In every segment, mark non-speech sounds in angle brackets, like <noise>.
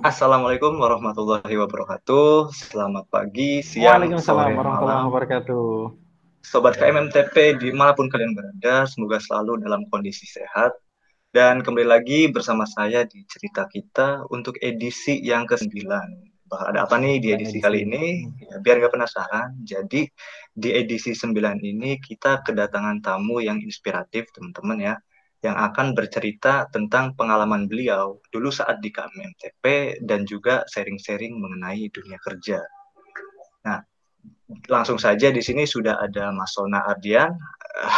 Assalamualaikum warahmatullahi wabarakatuh. Selamat pagi, siang, Waalaikumsalam sore, warahmatullahi wabarakatuh. Sobat KMMTP di mana pun kalian berada, semoga selalu dalam kondisi sehat. Dan kembali lagi bersama saya di cerita kita untuk edisi yang ke-9. Bakal ada apa nih di edisi kali ini? Ya, biar nggak penasaran. Jadi di edisi 9 ini kita kedatangan tamu yang inspiratif teman-teman ya yang akan bercerita tentang pengalaman beliau dulu saat di KMMTP dan juga sharing-sharing mengenai dunia kerja. Nah, langsung saja di sini sudah ada Mas Sona Ardian.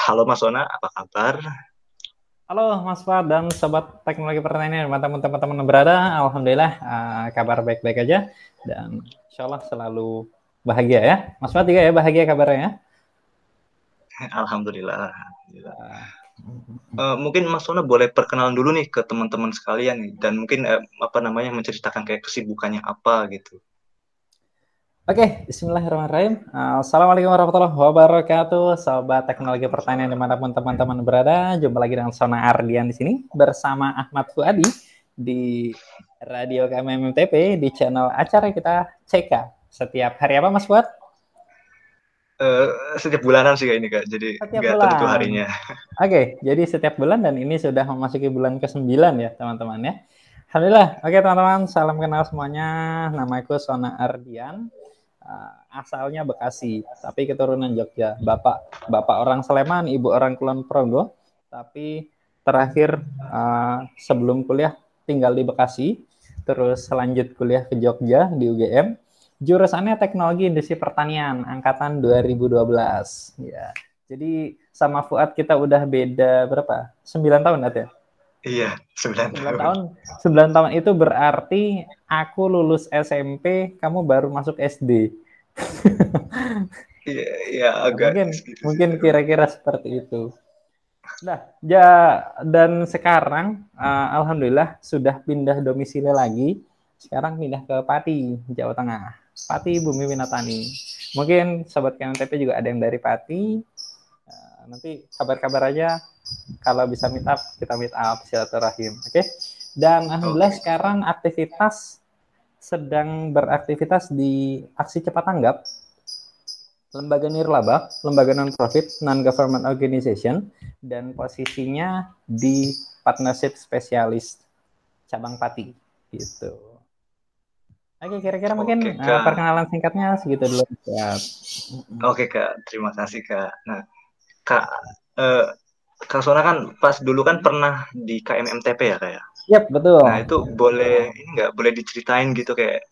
Halo Mas Sona, apa kabar? Halo Mas Fad dan sobat teknologi pertanian teman-teman berada. Alhamdulillah uh, kabar baik-baik aja dan insya Allah selalu bahagia ya. Mas Fad juga ya bahagia kabarnya ya. Alhamdulillah. Alhamdulillah. Uh, mungkin Mas Sona boleh perkenalan dulu nih ke teman-teman sekalian nih dan mungkin uh, apa namanya menceritakan kayak kesibukannya apa gitu. Oke, okay, Bismillahirrahmanirrahim. Assalamualaikum warahmatullahi wabarakatuh, sobat teknologi pertanian di mana pun teman-teman berada. Jumpa lagi dengan Sona Ardian di sini bersama Ahmad Fuadi di Radio KMMTP di channel acara kita CK. Setiap hari apa Mas Fuad? Uh, setiap bulanan sih kayak ini kak, jadi nggak tentu harinya. Oke, okay, jadi setiap bulan dan ini sudah memasuki bulan ke-9 ya teman-teman ya. Alhamdulillah. Oke okay, teman-teman, salam kenal semuanya. Namaku Sona Ardian. Uh, asalnya Bekasi, tapi keturunan Jogja. Bapak bapak orang Sleman, ibu orang Kulon Progo. Tapi terakhir uh, sebelum kuliah tinggal di Bekasi, terus lanjut kuliah ke Jogja di UGM jurusannya teknologi industri pertanian angkatan 2012 ya jadi sama Fuad kita udah beda berapa? 9 tahun ya? Iya 9 tahun. 9 tahun. 9 tahun itu berarti aku lulus SMP kamu baru masuk SD <laughs> iya iya agak mungkin mungkin kira-kira seperti itu. Nah, ya dan sekarang uh, alhamdulillah sudah pindah domisili lagi. Sekarang pindah ke Pati, Jawa Tengah. Pati Bumi Winatani. Mungkin sobat KMTP juga ada yang dari Pati. Uh, nanti kabar-kabar aja kalau bisa meet up kita meet up silaturahim. Oke. Okay? Dan alhamdulillah okay. sekarang aktivitas sedang beraktivitas di aksi cepat tanggap lembaga nirlaba, lembaga non-profit, non-government organization, dan posisinya di partnership spesialis cabang Pati, gitu. Oke, kira-kira mungkin Oke, uh, perkenalan singkatnya segitu dulu. Ya. Oke, Kak. Terima kasih, Kak. Nah, Kak, uh, Kak Sona kan pas dulu kan pernah di KMMTP ya, Kak ya? Yap, betul. Nah, itu boleh ini nggak boleh diceritain gitu kayak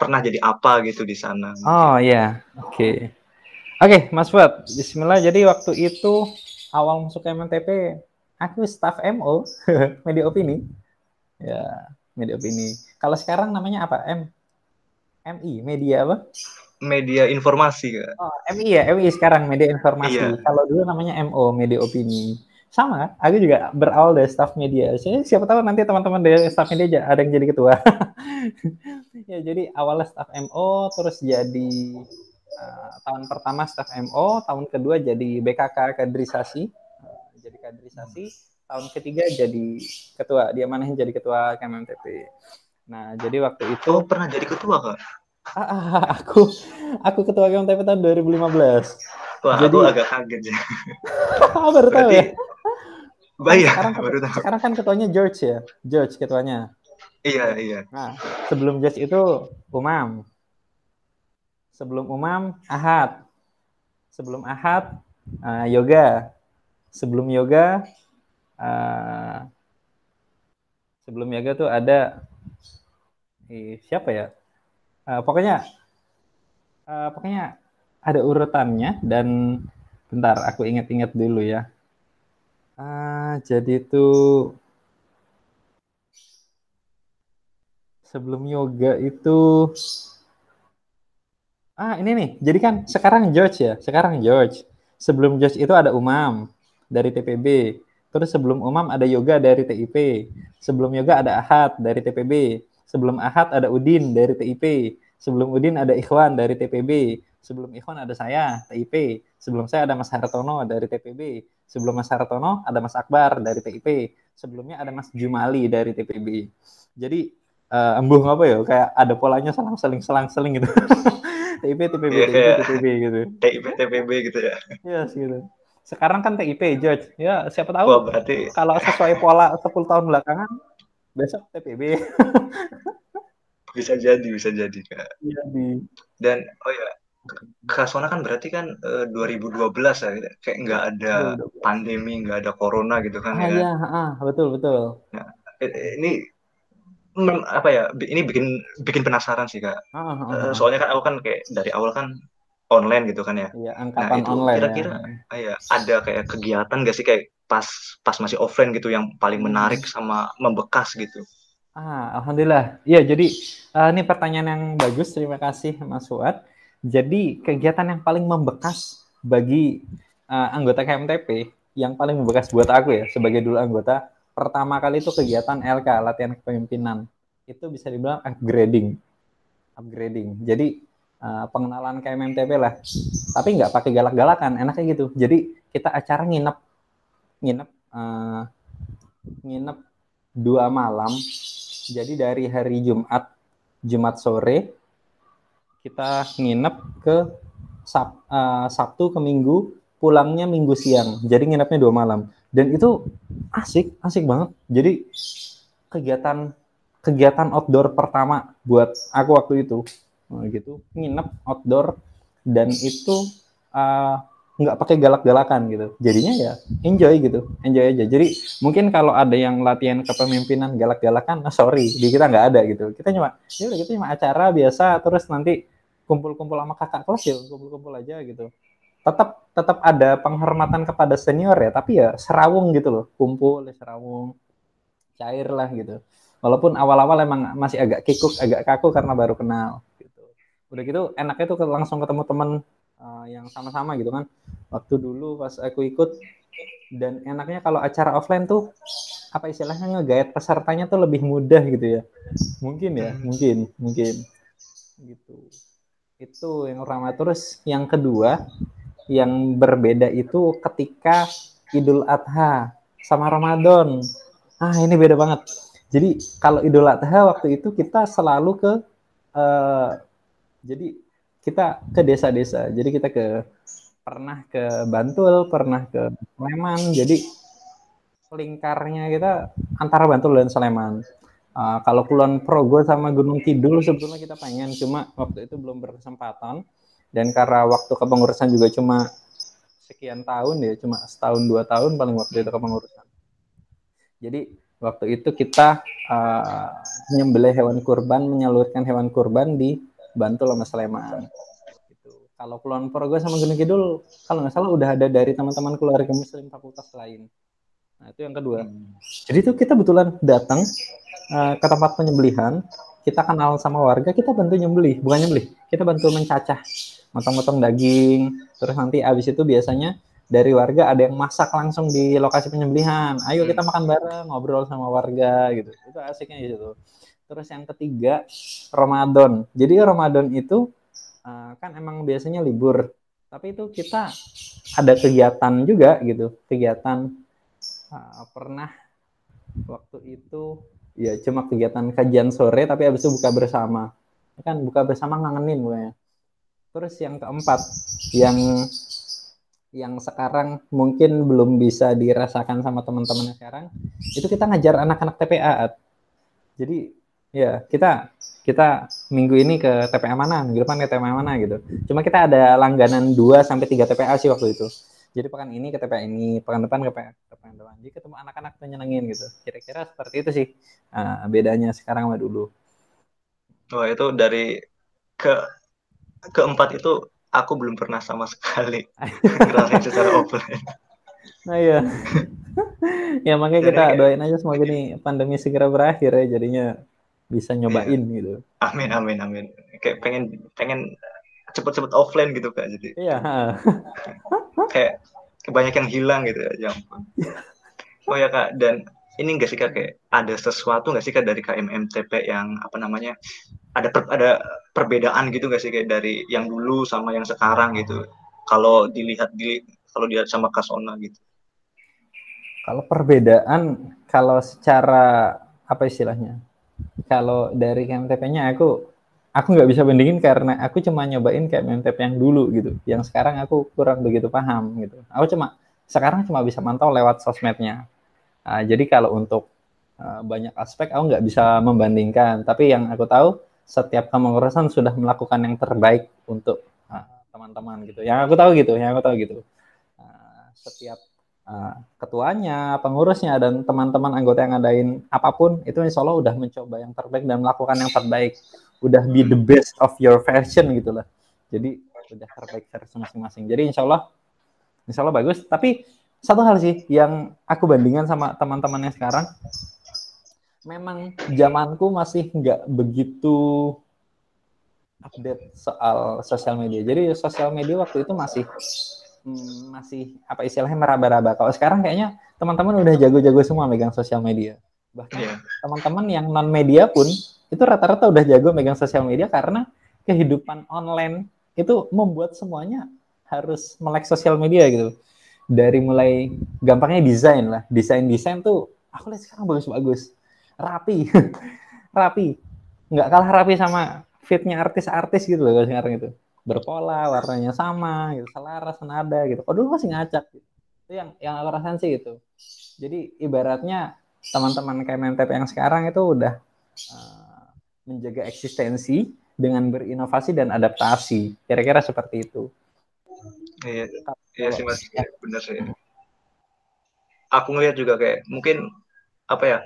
pernah jadi apa gitu di sana. Oh, iya. Oke. Okay. Oke, okay, Mas Fuad. Bismillah. Jadi waktu itu awal masuk KMMTP, aku staff MO, <laughs> media opini. Ya, media opini. Kalau sekarang namanya apa? M MI, media apa? Media informasi, Kak. Oh, MI ya, MI sekarang media informasi. Iya. Kalau dulu namanya MO, media opini. Sama, aku juga berawal dari staff media. Saya siapa tahu nanti teman-teman dari staff media ada yang jadi ketua. <laughs> ya, jadi awalnya staff MO, terus jadi uh, tahun pertama staff MO, tahun kedua jadi BKK kaderisasi, uh, jadi kaderisasi, tahun ketiga jadi ketua. Dia mana yang jadi ketua KMMTP. Nah, jadi waktu itu oh, pernah jadi ketua, Kak? <laughs> aku aku ketua KMTP tahun 2015. Wah, jadi, aku agak kaget ya. <laughs> baru tahu ya. Bayar, sekarang, baru tahu. Sekarang kan ketuanya George ya, George ketuanya. Iya, iya. Nah, sebelum George itu Umam. Sebelum Umam Ahad. Sebelum Ahad uh, Yoga. Sebelum Yoga uh, sebelum Yoga tuh ada siapa ya? Uh, pokoknya uh, pokoknya ada urutannya dan bentar aku ingat-ingat dulu ya. Uh, jadi itu sebelum yoga itu ah ini nih. Jadi kan sekarang George ya, sekarang George. Sebelum George itu ada Umam dari TPB. Terus sebelum Umam ada Yoga dari TIP. Sebelum Yoga ada Ahad dari TPB. Sebelum Ahad ada Udin dari TIP. Sebelum Udin ada Ikhwan dari TPB. Sebelum Ikhwan ada saya, TIP. Sebelum saya ada Mas Hartono dari TPB. Sebelum Mas Hartono ada Mas Akbar dari TIP. Sebelumnya ada Mas Jumali dari TPB. Jadi uh, embuh apa ya kayak ada polanya selang seling selang seling gitu <laughs> TIP TPB Iya, TIP kayak TPB gitu TIP TPB gitu ya. yes gitu sekarang kan TIP George ya siapa Wah, tahu berarti kalau sesuai pola 10 tahun belakangan besok TPB <laughs> bisa jadi, bisa jadi, Kak. iya di Dan oh ya, Kasona kan berarti kan eh, 2012 ya, kayak nggak ada 2012. pandemi, nggak ada corona gitu kan ah ya. iya ah, betul betul eh, Ini apa ya? Ini bikin bikin penasaran sih, Kak. ah, ah, ah, Eh, ah. soalnya kan aku kan kayak dari awal kan online gitu kan ya. iya Nah, angkatan itu online ya kira-kira ah, ya, ada kayak kegiatan gak sih kayak pas pas masih offline gitu yang paling Hmm. menarik sama membekas gitu. Ah, alhamdulillah. Iya, jadi eh, ini pertanyaan yang bagus. Terima kasih, Mas Fuad. Jadi kegiatan yang paling membekas bagi eh, anggota KMTP, yang paling membekas buat aku ya, sebagai dulu anggota, pertama kali itu kegiatan LK, latihan kepemimpinan. Itu bisa dibilang upgrading, upgrading. Jadi eh, pengenalan KMTP lah. Tapi nggak pakai galak-galakan, enaknya gitu. Jadi kita acara nginep, nginep, eh, nginep dua malam jadi dari hari Jumat, Jumat sore kita nginep ke Sab- eh, Sabtu ke Minggu, pulangnya Minggu siang. Jadi nginepnya dua malam. Dan itu asik, asik banget. Jadi kegiatan kegiatan outdoor pertama buat aku waktu itu, Nah, gitu. Nginep outdoor dan itu eh, nggak pakai galak-galakan gitu. Jadinya ya enjoy gitu, enjoy aja. Jadi mungkin kalau ada yang latihan kepemimpinan galak-galakan, nah sorry, di kita nggak ada gitu. Kita cuma, ya kita cuma acara biasa, terus nanti kumpul-kumpul sama kakak kelas ya, kumpul-kumpul aja gitu. Tetap tetap ada penghormatan kepada senior ya, tapi ya serawung gitu loh, kumpul ya serawung, cair lah gitu. Walaupun awal-awal emang masih agak kikuk, agak kaku karena baru kenal. Gitu. Udah gitu enaknya tuh langsung ketemu temen uh, yang sama-sama gitu kan. Waktu dulu pas aku ikut dan enaknya kalau acara offline tuh apa istilahnya ngegait pesertanya tuh lebih mudah gitu ya. Mungkin ya, mungkin, mungkin gitu. Itu yang pertama. Terus yang kedua yang berbeda itu ketika Idul Adha sama Ramadan. Ah, ini beda banget. Jadi kalau Idul Adha waktu itu kita selalu ke eh, jadi kita ke desa-desa. Jadi kita ke pernah ke Bantul, pernah ke Sleman. Jadi lingkarnya kita antara Bantul dan Sleman. Uh, kalau Kulon Progo sama Gunung Kidul sebetulnya kita pengen, cuma waktu itu belum berkesempatan. Dan karena waktu kepengurusan juga cuma sekian tahun ya, cuma setahun dua tahun paling waktu itu kepengurusan. Jadi waktu itu kita uh, menyembelih hewan kurban, menyalurkan hewan kurban di Bantul sama Sleman. Gitu. Kalau Kulon Progo sama Gunung Kidul, kalau nggak salah udah ada dari teman-teman keluarga Muslim fakultas lain. Nah itu yang kedua. Jadi itu kita betulan datang uh, ke tempat penyembelihan, kita kenal sama warga, kita bantu nyembelih, bukan nyembelih, kita bantu mencacah, motong-motong daging, terus nanti abis itu biasanya dari warga ada yang masak langsung di lokasi penyembelihan. Ayo kita makan bareng, ngobrol sama warga gitu. Itu asiknya gitu. Terus yang ketiga Ramadan. Jadi Ramadan itu uh, kan emang biasanya libur, tapi itu kita ada kegiatan juga gitu, kegiatan uh, pernah waktu itu ya cuma kegiatan kajian sore tapi habis itu buka bersama. Kan buka bersama ngangenin gue terus yang keempat yang yang sekarang mungkin belum bisa dirasakan sama teman-teman sekarang itu kita ngajar anak-anak TPA jadi ya kita kita minggu ini ke TPA mana? Minggu depan ke TPA mana gitu. Cuma kita ada langganan 2 sampai 3 TPA sih waktu itu. Jadi pekan ini ke TPA ini pekan depan ke TPA, depan. Jadi ketemu anak-anak menyenengin gitu. Kira-kira seperti itu sih uh, bedanya sekarang sama dulu. Wah itu dari ke keempat itu aku belum pernah sama sekali <laughs> ngerasain secara offline. Nah iya. <laughs> ya makanya kita doain aja semoga nih pandemi segera berakhir ya jadinya bisa nyobain iya. gitu. Amin amin amin. Kayak pengen pengen cepet-cepet offline gitu kak jadi. Iya. <laughs> kayak banyak yang hilang gitu ya ampun. Oh ya kak dan ini enggak sih kak kayak ada sesuatu nggak sih kak dari KMMTP yang apa namanya ada per, ada perbedaan gitu nggak sih kayak dari yang dulu sama yang sekarang gitu kalau dilihat di kalau dilihat sama Kasona gitu kalau perbedaan kalau secara apa istilahnya kalau dari KMTP-nya aku aku nggak bisa bandingin karena aku cuma nyobain kayak MTP yang dulu gitu. Yang sekarang aku kurang begitu paham gitu. Aku cuma sekarang cuma bisa mantau lewat sosmednya. Uh, jadi kalau untuk uh, banyak aspek aku nggak bisa membandingkan. Tapi yang aku tahu setiap kepengurusan sudah melakukan yang terbaik untuk ah, teman-teman uh, gitu. Yang aku tahu gitu, yang aku tahu gitu. Uh, setiap uh, ketuanya, pengurusnya dan teman-teman anggota yang ngadain apa pun itu insya Allah udah mencoba yang terbaik dan melakukan yang terbaik. Udah be the best of your version gitu lah. Jadi udah terbaik versi masing-masing. Jadi insya Allah insya Allah bagus. Tapi satu hal sih yang aku bandingkan sama teman-teman yang sekarang memang zamanku masih nggak begitu update soal sosial media. Jadi sosial media waktu itu masih hmm, masih apa istilahnya meraba-raba. Kalau sekarang kayaknya teman-teman udah jago-jago semua megang sosial media. Bahkan yeah. teman-teman yang non media pun itu rata-rata udah jago megang sosial media karena kehidupan online itu membuat semuanya harus melek sosial media gitu. Dari mulai gampangnya desain lah, desain-desain tuh aku lihat sekarang bagus-bagus, rapi, <laughs> rapi, nggak kalah rapi sama fitnya artis-artis gitu loh sekarang itu berpola, warnanya sama, gitu, selaras, senada gitu. Kok dulu masih ngacak gitu. Itu yang yang aku rasain sih itu. Jadi ibaratnya teman-teman KMNTP yang sekarang itu udah uh, menjaga eksistensi dengan berinovasi dan adaptasi. Kira-kira seperti itu. Iya, iya sih mas, ya. benar sih. Aku ngeliat juga kayak mungkin apa ya,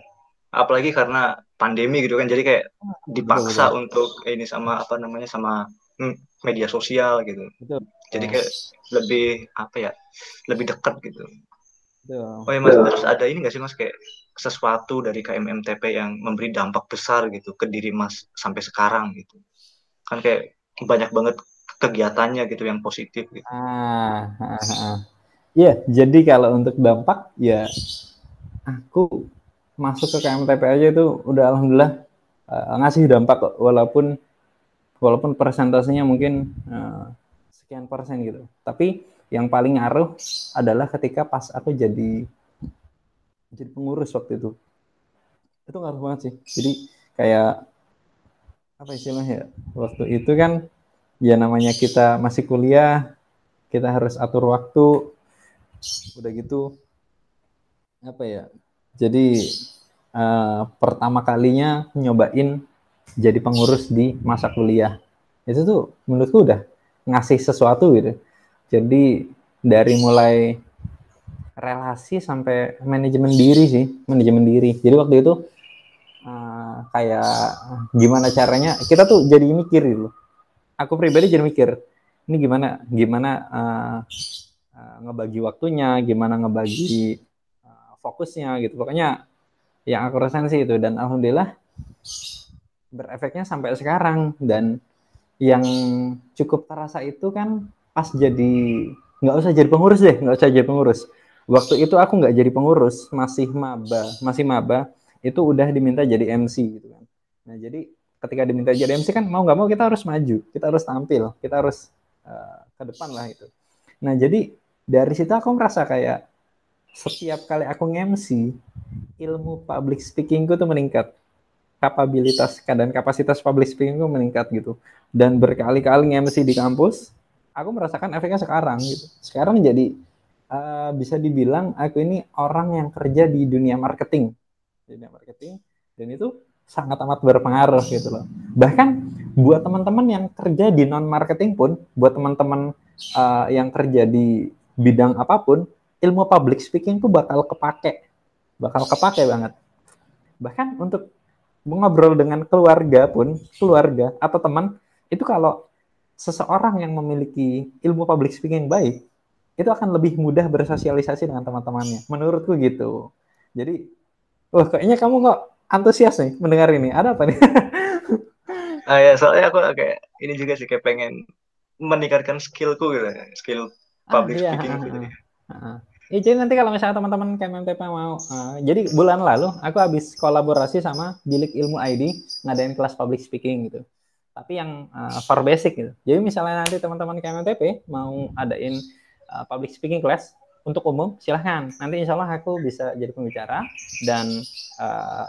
apalagi karena pandemi gitu kan, jadi kayak dipaksa betul, betul. untuk ini sama apa namanya sama media sosial gitu. Betul. Jadi kayak lebih apa ya, lebih dekat gitu. Betul. Oh ya mas, terus ada ini nggak sih mas kayak sesuatu dari KMMTP yang memberi dampak besar gitu ke diri mas sampai sekarang gitu? Kan kayak banyak banget kegiatannya gitu yang positif gitu. Ah, ah, ah. ah. Ya, jadi kalau untuk dampak ya aku masuk ke KMTP aja itu udah alhamdulillah uh, ngasih dampak walaupun walaupun persentasenya mungkin uh, sekian persen gitu. Tapi yang paling ngaruh adalah ketika pas aku jadi jadi pengurus waktu itu. Itu ngaruh banget sih. Jadi kayak apa istilahnya ya? Waktu itu kan ya namanya kita masih kuliah kita harus atur waktu udah gitu apa ya? Jadi uh, pertama kalinya nyobain jadi pengurus di masa kuliah itu tuh menurutku udah ngasih sesuatu gitu jadi dari mulai relasi sampai manajemen diri sih, manajemen diri. Jadi waktu itu uh, kayak gimana caranya kita tuh jadi mikir gitu. Aku pribadi jadi mikir ini gimana gimana uh, uh, ngebagi waktunya, gimana ngebagi uh, fokusnya gitu. Pokoknya yang aku rasain sih itu dan alhamdulillah berefeknya sampai sekarang. Dan yang cukup terasa itu kan pas jadi nggak usah jadi pengurus deh nggak usah jadi pengurus. Waktu itu aku nggak jadi pengurus masih maba masih maba itu udah diminta jadi MC gitu kan. Nah jadi ketika diminta jadi MC kan mau nggak mau kita harus maju kita harus tampil kita harus uh, ke depan lah itu. Nah jadi dari situ aku merasa kayak setiap kali aku nge-MC ilmu public speakingku tuh meningkat kapabilitas dan kapasitas public speakingku meningkat gitu dan berkali-kali nge-MC di kampus aku merasakan efeknya sekarang gitu. Sekarang jadi uh, bisa dibilang aku ini orang yang kerja di dunia marketing, dunia marketing, dan itu sangat amat berpengaruh gitu loh. Bahkan buat teman-teman yang kerja di non marketing pun, buat teman-teman uh, yang kerja di bidang apa pun, ilmu public speaking tuh bakal kepake, bakal kepake banget. Bahkan untuk mengobrol dengan keluarga pun, keluarga atau teman, itu kalau seseorang yang memiliki ilmu public speaking baik itu akan lebih mudah bersosialisasi dengan teman-temannya. Menurutku gitu. Jadi, wah kayaknya kamu kok antusias nih mendengar ini. Ada apa nih? <laughs> ah ya, soalnya aku kayak ini juga sih kayak pengen meningkatkan skillku gitu, skill public ah, iya. speaking gitu. Ya, jadi nanti kalau misalnya teman-teman KMMTP mau, uh, jadi bulan lalu aku habis kolaborasi sama Bilik Ilmu ID ngadain kelas public speaking gitu tapi yang uh, for basic gitu. Jadi misalnya nanti teman-teman KMTP mau adain uh, public speaking class untuk umum, silahkan. Nanti insya Allah aku bisa jadi pembicara dan uh,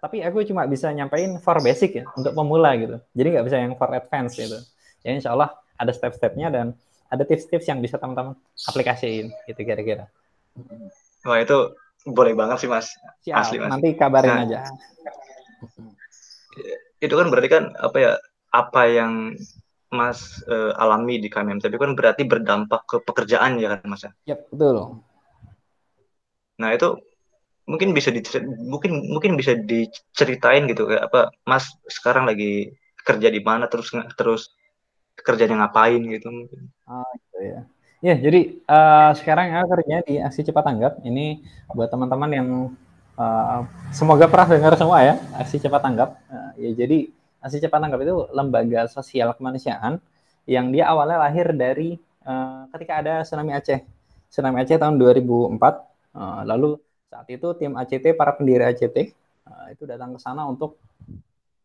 tapi aku cuma bisa nyampein for basic ya untuk pemula gitu jadi nggak bisa yang for advance gitu ya insya Allah ada step-stepnya dan ada tips-tips yang bisa teman-teman aplikasiin gitu kira-kira. Wah itu boleh banget sih mas. Siap, asli mas. nanti kabarin nah, aja. Itu kan berarti kan apa ya apa yang Mas uh, alami di KMMTB kan berarti berdampak ke pekerjaan ya kan Mas? Ya? Betul. Nah itu mungkin bisa di, mungkin mungkin bisa diceritain gitu kayak apa Mas sekarang lagi kerja di mana terus terus kerjanya ngapain gitu mungkin. Oh gitu ya. Ya, jadi uh, sekarang aku kerja di Aksi Cepat Tanggap. Ini buat teman-teman yang uh, semoga pernah dengar semua ya, Aksi Cepat Tanggap. Uh, ya, jadi Aksi Cepat Tanggap itu lembaga sosial kemanusiaan yang dia awalnya lahir dari uh, ketika ada tsunami Aceh. Tsunami Aceh tahun 2004. Uh, lalu saat itu tim ACT, para pendiri ACT uh, itu datang ke sana untuk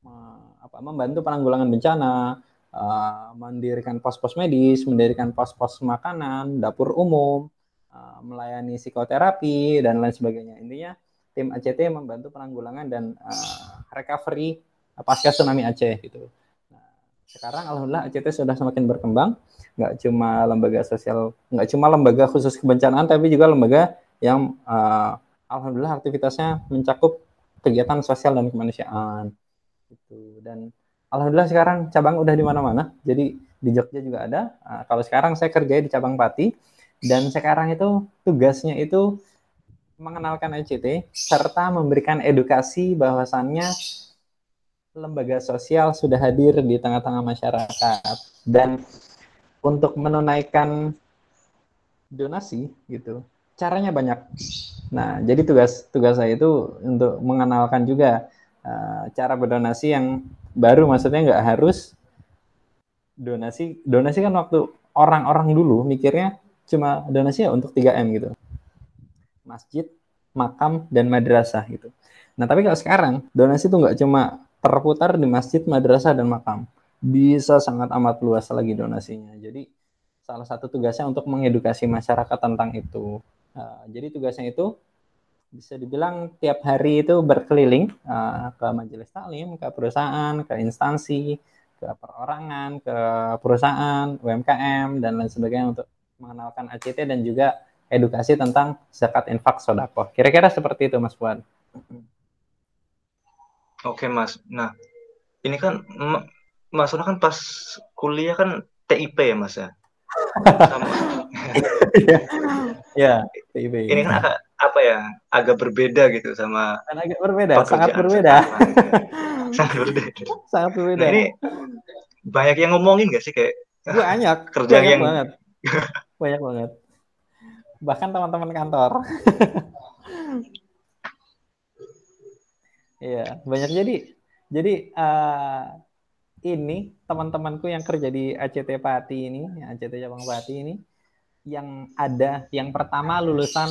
uh, apa, membantu penanggulangan bencana, uh, mendirikan pos-pos medis, mendirikan pos-pos makanan, dapur umum, uh, melayani psikoterapi dan lain sebagainya. Intinya tim ACT membantu penanggulangan dan uh, recovery pasca tsunami Aceh gitu. Nah, sekarang alhamdulillah ACT sudah semakin berkembang, nggak cuma lembaga sosial, nggak cuma lembaga khusus kebencanaan, tapi juga lembaga yang uh, alhamdulillah aktivitasnya mencakup kegiatan sosial dan kemanusiaan gitu dan alhamdulillah sekarang cabang udah di mana-mana. Jadi di Jogja juga ada. Uh, kalau sekarang saya kerja di cabang Pati. Dan sekarang itu tugasnya itu mengenalkan ECT serta memberikan edukasi bahwasannya lembaga sosial sudah hadir di tengah-tengah masyarakat. Dan untuk menunaikan donasi gitu caranya banyak. Nah, jadi tugas tugas saya itu untuk mengenalkan juga uh, cara berdonasi yang baru, maksudnya nggak harus donasi. Donasi kan waktu orang-orang dulu mikirnya cuma donasi ya untuk 3M gitu. Masjid, makam, dan madrasah gitu. Nah, tapi kalau sekarang donasi itu nggak cuma terputar di masjid, madrasah, dan makam. Bisa sangat amat luas lagi donasinya. Jadi salah satu tugasnya untuk mengedukasi masyarakat tentang itu. Uh, jadi tugasnya itu bisa dibilang tiap hari itu berkeliling uh, ke majelis taklim, ke perusahaan, ke instansi, ke perorangan, ke perusahaan, UMKM dan lain sebagainya untuk mengenalkan ACT dan juga edukasi tentang zakat infak sodako. Kira-kira seperti itu Mas Puan. Oke Mas. Nah ini kan Mas kan pas kuliah kan TIP ya Mas ya. <laughs> Sama. ya, TIP. Ini kan agak apa ya agak berbeda gitu sama kan agak berbeda sangat berbeda. <laughs> sangat berbeda. Sangat berbeda. Nah, ini banyak yang ngomongin gak sih kayak banyak. <laughs> kerja banyak yang banget. <laughs> Banyak banget. Bahkan teman-teman kantor. Iya, banyak. Jadi jadi uh, ini teman-temanku yang kerja di ACT Pati ini, ACT Cabang Pati ini, yang ada yang pertama lulusan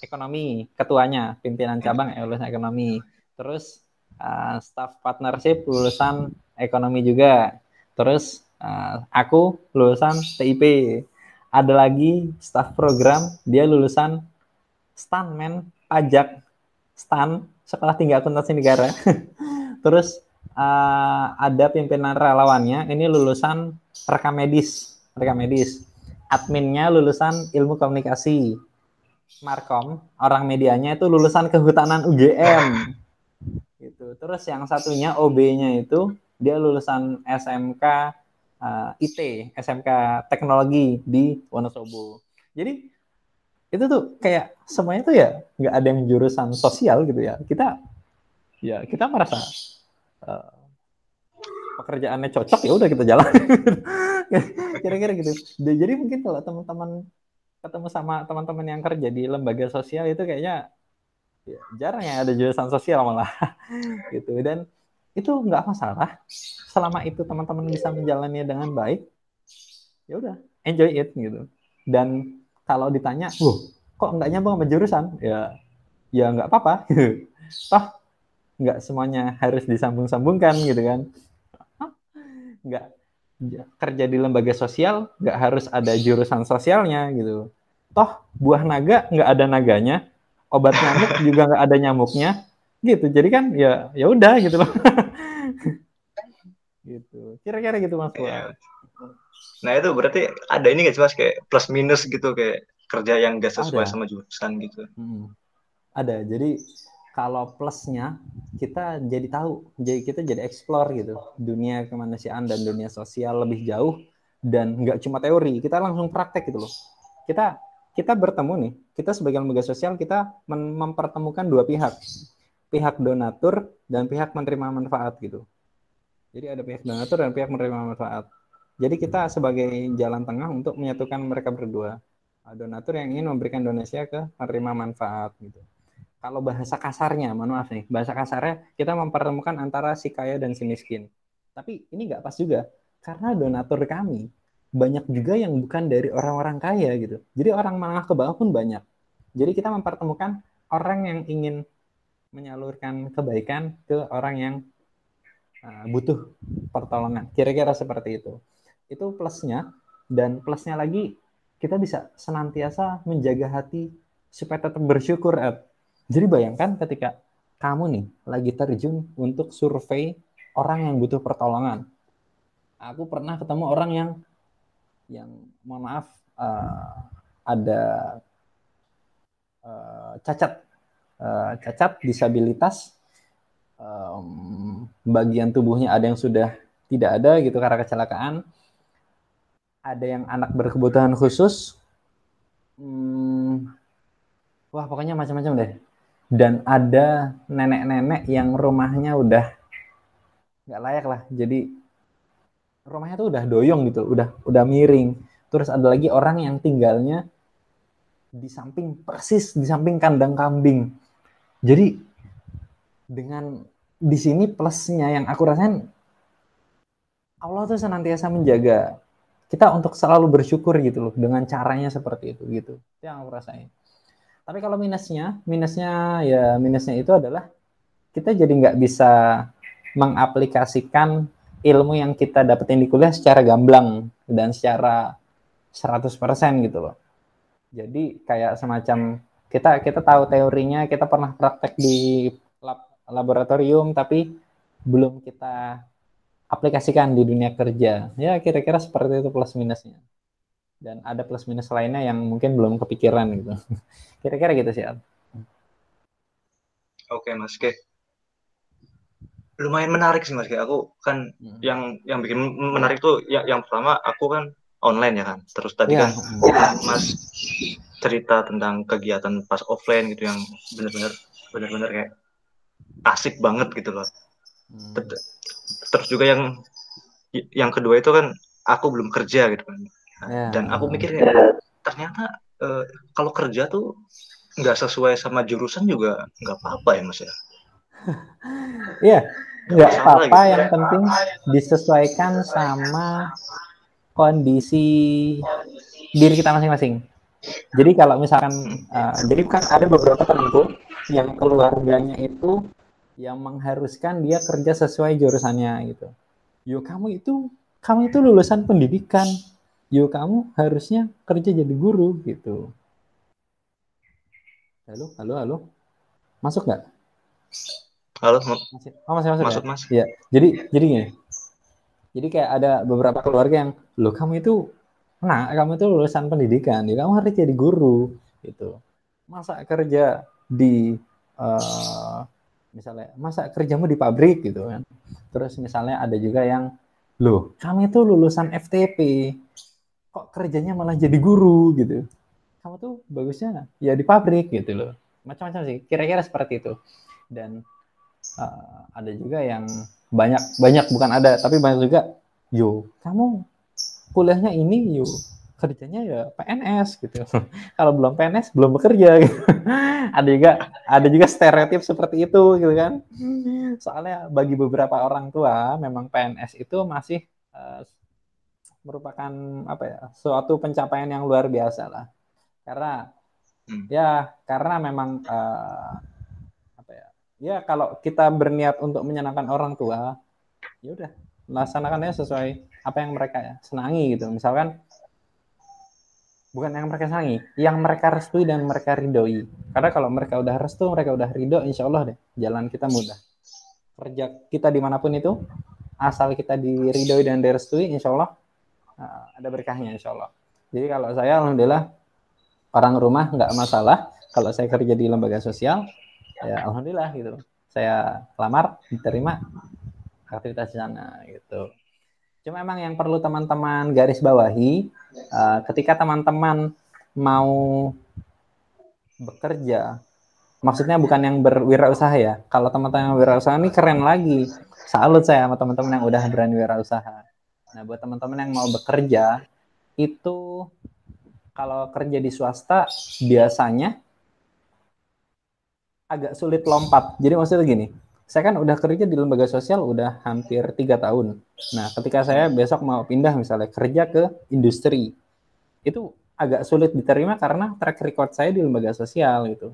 ekonomi, ketuanya pimpinan cabang lulusan ekonomi. Terus uh, staff partnership lulusan ekonomi juga. Terus uh, aku lulusan TIP. Ada lagi staff program dia lulusan stanman pajak stan sekolah tinggi akuntansi negara. <laughs> Terus uh, ada pimpinan relawannya ini lulusan rekam medis, rekam medis adminnya lulusan ilmu komunikasi. Markom, orang medianya itu lulusan kehutanan UGM. <laughs> gitu. Terus yang satunya OB-nya itu dia lulusan SMK uh, eh, IT, SMK Teknologi di Wonosobo. Jadi itu tuh kayak semuanya tuh ya nggak ada yang jurusan sosial gitu ya. Kita ya kita merasa uh, pekerjaannya cocok ya udah kita jalan <laughs> kira-kira gitu jadi mungkin kalau teman-teman ketemu sama teman-teman yang kerja di lembaga sosial itu kayaknya ya, jarang ya ada jurusan sosial malah. <laughs> Gitu. Dan itu nggak masalah. Selama itu teman-teman bisa menjalani dengan baik ya udah enjoy it gitu. Dan kalau ditanya wah kok nggak nyambung sama jurusan? Ya ya nggak apa-apa. <laughs> Toh nggak semuanya harus disambung-sambungkan gitu kan. Nggak kerja di lembaga sosial nggak harus ada jurusan sosialnya gitu toh buah naga nggak ada naganya obat nyamuk <laughs> juga nggak ada nyamuknya gitu jadi kan ya ya udah gitu loh <laughs> gitu kira-kira gitu mas Iya. Nah itu berarti ada ini nggak sih mas kayak plus minus gitu kayak kerja yang gak sesuai Ada. sama jurusan gitu. Hmm. Ada. Jadi kalau plusnya kita jadi tahu, jadi kita jadi explore gitu dunia kemanusiaan dan dunia sosial lebih jauh dan nggak cuma teori, kita langsung praktek gitu loh. Kita kita bertemu nih, kita sebagai lembaga sosial kita mem- mempertemukan dua pihak, pihak donatur dan pihak menerima manfaat gitu. Jadi ada pihak donatur dan pihak menerima manfaat. Jadi kita sebagai jalan tengah untuk menyatukan mereka berdua donatur yang ingin memberikan donasi ke penerima manfaat gitu. Kalau bahasa kasarnya, mohon maaf nih, bahasa kasarnya kita mempertemukan antara si kaya dan si miskin. Tapi ini nggak pas juga, karena donatur kami banyak juga yang bukan dari orang-orang kaya gitu. Jadi orang menengah ke bawah pun banyak. Jadi kita mempertemukan orang yang ingin menyalurkan kebaikan ke orang yang uh, butuh pertolongan. Kira-kira seperti itu. Itu plusnya. Dan plusnya lagi kita bisa senantiasa menjaga hati supaya tetap bersyukur. Ed. Jadi bayangkan ketika kamu nih lagi terjun untuk survei orang yang butuh pertolongan. Aku pernah ketemu orang yang yang mohon maaf uh, ada uh, cacat. Uh, cacat disabilitas um, bagian tubuhnya ada yang sudah tidak ada gitu karena kecelakaan. Ada yang anak berkebutuhan khusus. Hmm, wah pokoknya macam-macam deh dan ada nenek-nenek yang rumahnya udah nggak layak lah. Jadi rumahnya tuh udah doyong gitu udah udah miring. Terus ada lagi orang yang tinggalnya di samping persis di samping kandang kambing. Jadi dengan di sini plusnya yang aku rasain Allah tuh senantiasa menjaga kita untuk selalu bersyukur gitu loh dengan caranya seperti itu gitu. Itu yang aku rasain tapi kalau minusnya minusnya ya minusnya itu adalah kita jadi nggak bisa mengaplikasikan ilmu yang kita dapetin di kuliah secara gamblang dan secara 100% gitu loh jadi kayak semacam kita kita tahu teorinya kita pernah praktek di lab, laboratorium tapi belum kita aplikasikan di dunia kerja. Ya kira-kira seperti itu plus minusnya. Dan ada plus minus lainnya yang mungkin belum kepikiran gitu. <laughs> Kira-kira gitu sih. Al. Oke Mas Ke. Lumayan menarik sih Mas Ke. Aku kan hmm. yang yang bikin menarik tuh yang, yang pertama aku kan online ya kan. Terus tadi ya. kan Mas cerita tentang kegiatan pas offline gitu yang benar-benar benar-benar kayak asik banget gitu loh. Hmm. Terus juga yang yang kedua itu kan aku belum kerja gitu kan. Yeah. Dan aku mikir kayak ternyata uh, kalau kerja tuh nggak sesuai sama jurusan juga nggak apa-apa ya mas ya. <laughs> Iya, nggak apa-apa. Gitu. Yang penting disesuaikan sama kondisi diri kita masing-masing. Jadi kalau misalkan, uh, jadi kan ada beberapa temanku yang keluarganya itu yang mengharuskan dia kerja sesuai jurusannya gitu. Yo kamu itu kamu itu lulusan pendidikan. Yo kamu harusnya kerja jadi guru gitu. Halo, halo, halo. Masuk nggak? Halo, masih, oh, masih masuk. Masuk, ya? Mas. Ya. Jadi jadi gini. Jadi kayak ada beberapa keluarga yang, "Loh, kamu itu nah, kamu itu lulusan pendidikan, ya kamu harus jadi guru." gitu. Masa kerja di uh, misalnya masa kerjamu di pabrik gitu kan terus misalnya ada juga yang loh kami itu lulusan FTP kok kerjanya malah jadi guru gitu kamu tuh bagusnya ya di pabrik gitu loh macam-macam sih kira-kira seperti itu dan uh, ada juga yang banyak banyak bukan ada tapi banyak juga yo kamu kuliahnya ini yo kerjanya ya PNS gitu. <laughs> Kalau belum PNS belum bekerja gitu. <laughs> ada juga ada juga stereotip seperti itu gitu kan. Soalnya bagi beberapa orang tua memang PNS itu masih uh, merupakan apa ya suatu pencapaian yang luar biasa lah. Karena hmm. ya karena memang uh, apa ya ya kalau kita berniat untuk menyenangkan orang tua ya udah laksanakannya sesuai apa yang mereka ya senangi gitu. Misalkan bukan yang mereka senangi, yang mereka restui dan mereka ridhoi. Karena kalau mereka udah restu, mereka udah ridho, insya Allah deh, jalan kita mudah. Kerja kita di mana pun itu, asal kita diridhoi dan direstui, insya Allah uh, ada berkahnya, insya Allah. Jadi kalau saya, alhamdulillah, orang rumah nggak masalah. Kalau saya kerja di lembaga sosial, ya alhamdulillah gitu. Saya lamar, diterima aktivitas di sana gitu. Cuma memang yang perlu teman-teman garis bawahi, uh, ketika teman-teman mau bekerja, maksudnya bukan yang berwirausaha ya. Kalau teman-teman yang berwirausaha ini keren lagi. Salut saya sama teman-teman yang udah berani wirausaha. Nah, buat teman-teman yang mau bekerja, itu kalau kerja di swasta biasanya agak sulit lompat. Jadi maksudnya gini, saya kan udah kerja di lembaga sosial udah hampir tiga tahun. Nah, ketika saya besok mau pindah misalnya kerja ke industri, itu agak sulit diterima karena track record saya di lembaga sosial gitu.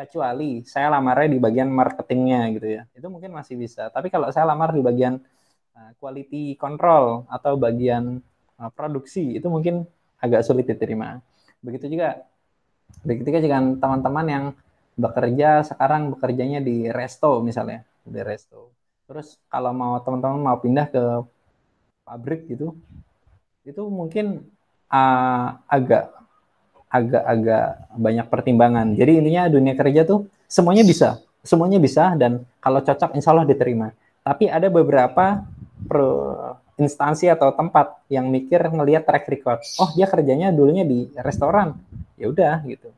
Kecuali saya lamarnya di bagian marketingnya gitu ya, itu mungkin masih bisa. Tapi kalau saya lamar di bagian uh, quality control atau bagian uh, produksi, itu mungkin agak sulit diterima. Begitu juga, begitu juga teman-teman yang bekerja sekarang bekerjanya di resto misalnya di resto. Terus kalau mau teman-teman mau pindah ke pabrik gitu itu mungkin uh, agak agak-agak banyak pertimbangan. Jadi intinya dunia kerja tuh semuanya bisa semuanya bisa dan kalau cocok insya Allah diterima. Tapi ada beberapa pro, instansi atau tempat yang mikir ngelihat track record. Oh dia kerjanya dulunya di restoran. Ya udah gitu.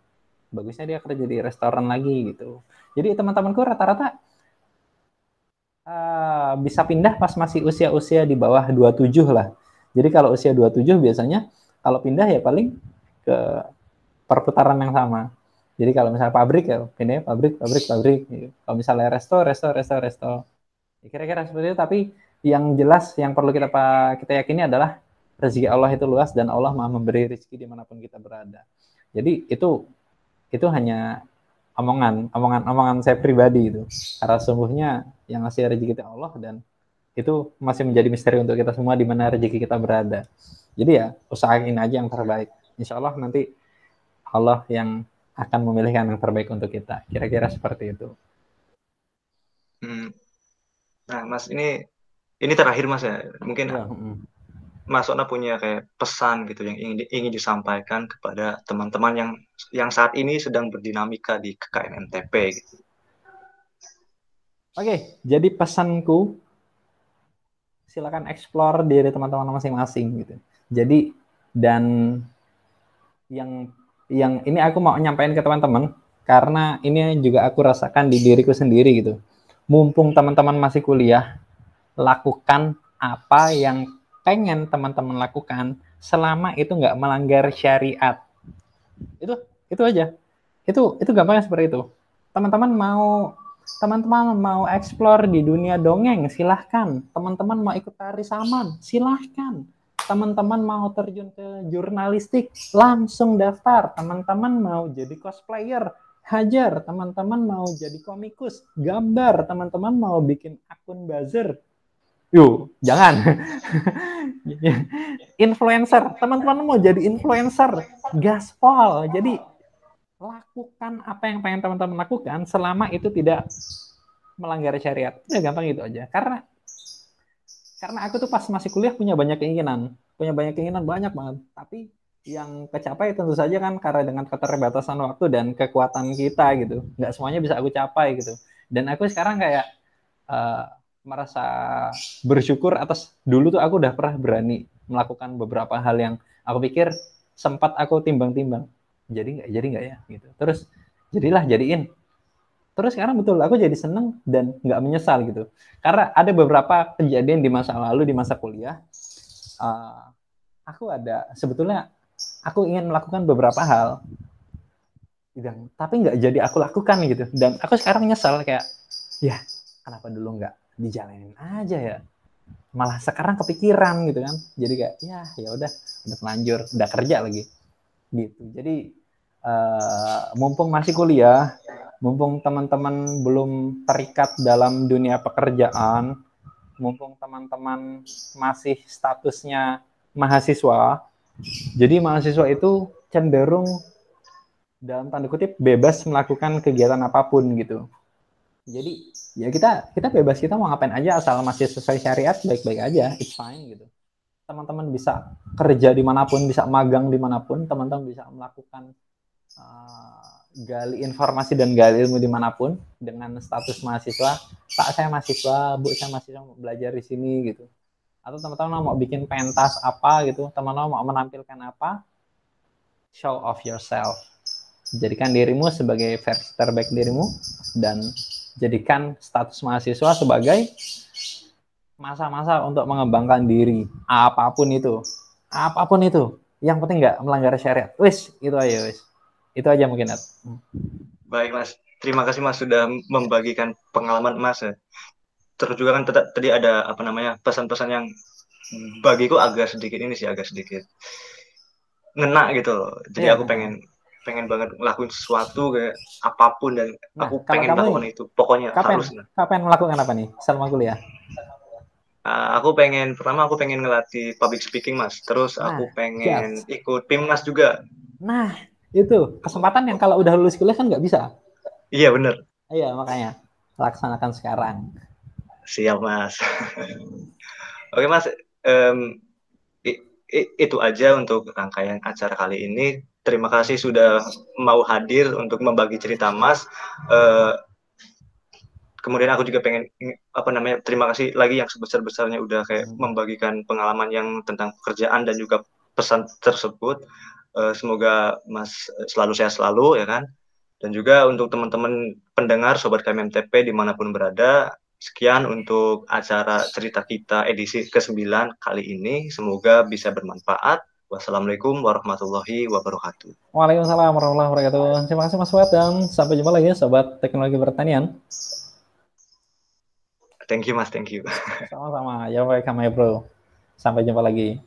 Bagusnya dia kerja di restoran lagi gitu. Jadi teman-temanku rata-rata uh, bisa pindah pas masih usia-usia di bawah 27 lah. Jadi kalau usia 27 biasanya kalau pindah ya paling ke perputaran yang sama. Jadi kalau misalnya pabrik ya pindah pabrik pabrik pabrik gitu. kalau misalnya resto resto resto resto. Ya kira-kira seperti itu. Tapi yang jelas yang perlu kita kita yakini adalah rezeki Allah itu luas dan Allah maha memberi rezeki di mana pun kita berada jadi itu itu hanya omongan, omongan, omongan saya pribadi itu. Karena sungguhnya yang ngasih rezeki kita Allah dan itu masih menjadi misteri untuk kita semua di mana rezeki kita berada. Jadi ya usahain aja yang terbaik. Insya Allah nanti Allah yang akan memilihkan yang terbaik untuk kita. Kira-kira seperti itu. Hmm. Nah, Mas ini ini terakhir Mas ya. Mungkin ya, Mas Ona punya kayak pesan gitu yang ingin, ingin disampaikan kepada teman-teman yang yang saat ini sedang berdinamika di KKN NTP gitu. Oke, jadi pesanku silakan explore diri teman-teman masing-masing gitu. Jadi dan yang yang ini aku mau nyampaikan ke teman-teman karena ini juga aku rasakan di diriku sendiri gitu. Mumpung teman-teman masih kuliah, lakukan apa yang pengen teman-teman lakukan selama itu nggak melanggar syariat. Itu itu aja. Itu itu gampangnya seperti itu. Teman-teman mau teman-teman mau explore di dunia dongeng, silahkan. Teman-teman mau ikut tari saman, silahkan. Teman-teman mau terjun ke jurnalistik, langsung daftar. Teman-teman mau jadi cosplayer, hajar. Teman-teman mau jadi komikus, gambar. Teman-teman mau bikin akun buzzer, Yuk, jangan. <laughs> influencer, teman-teman mau jadi influencer, gaspol. Jadi lakukan apa yang pengen teman-teman lakukan selama itu tidak melanggar syariat. Ya gampang itu aja. Karena karena aku tuh pas masih kuliah punya banyak keinginan, punya banyak keinginan banyak banget. Tapi yang kecapai tentu saja kan karena dengan keterbatasan waktu dan kekuatan kita gitu. Nggak semuanya bisa aku capai gitu. Dan aku sekarang kayak uh, merasa bersyukur atas dulu tuh aku udah pernah berani melakukan beberapa hal yang aku pikir sempat aku timbang-timbang. Jadi nggak jadi nggak ya gitu. Terus jadilah jadiin. Terus sekarang betul aku jadi seneng dan nggak menyesal gitu. Karena ada beberapa kejadian di masa lalu di masa kuliah uh, aku ada sebetulnya aku ingin melakukan beberapa hal dan tapi nggak jadi aku lakukan gitu. Dan aku sekarang nyesal kayak ya kenapa dulu nggak dijalanin aja ya. Malah sekarang kepikiran gitu kan. Jadi kayak ya ya udah udah lanjut udah kerja lagi. Gitu. Jadi uh, mumpung masih kuliah mumpung teman-teman belum terikat dalam dunia pekerjaan mumpung teman-teman masih statusnya mahasiswa Jadi mahasiswa itu cenderung dalam tanda kutip bebas melakukan kegiatan apa pun gitu. Jadi ya kita kita bebas kita mau ngapain aja asal masih sesuai syariat baik-baik aja, it's fine gitu. Teman-teman bisa kerja di mana pun, bisa magang di mana pun, teman-teman bisa melakukan uh, gali informasi dan gali ilmu di mana pun dengan status mahasiswa. Pak saya mahasiswa, Bu saya mahasiswa mau belajar di sini gitu atau teman-teman mau bikin pentas apa gitu teman-teman mau menampilkan apa show off yourself jadikan dirimu sebagai versi terbaik dirimu dan jadikan status mahasiswa sebagai masa-masa untuk mengembangkan diri. Apa pun itu. Apa pun itu. Yang penting nggak melanggar syariat. Wis itu aja wis. Itu aja mungkin Ed. baik mas. Terima kasih mas sudah membagikan pengalaman mas ya. Terus juga kan tadi ada apa namanya pesan-pesan yang bagiku agak sedikit ini sih agak sedikit ngena gitu loh. Jadi yeah. aku pengen pengen banget ngelakuin sesuatu kayak apa pun dan nah, aku pengen melakukan itu. Pokoknya kapan, harus kapan melakukan apa nih selama kuliah? Uh, aku pengen pertama aku pengen ngelatih public speaking mas. Terus nah, aku pengen yes. ikut timnas juga. Nah itu kesempatan yang kalau udah lulus kuliah kan nggak bisa? Iya bener. Iya makanya laksanakan sekarang. Siap Mas. <laughs> Oke Mas, um, itu aja untuk rangkaian acara kali ini. Terima kasih sudah mau hadir untuk membagi cerita Mas. Uh, kemudian aku juga pengen apa namanya terima kasih lagi yang sebesar besarnya udah kayak hmm. membagikan pengalaman yang tentang pekerjaan dan juga pesan tersebut. Uh, semoga Mas selalu sehat selalu ya kan. Dan juga untuk teman-teman pendengar sobat KMMTP di mana pun berada, Sekian untuk acara cerita kita edisi ke-9 kali ini. Semoga bisa bermanfaat. Wassalamualaikum warahmatullahi wabarakatuh. Waalaikumsalam warahmatullahi wabarakatuh. Terima kasih Mas Fuad dan sampai jumpa lagi Sobat Teknologi Pertanian. Thank you Mas, thank you. <laughs> Sama-sama. Ya ya bro. Sampai jumpa lagi.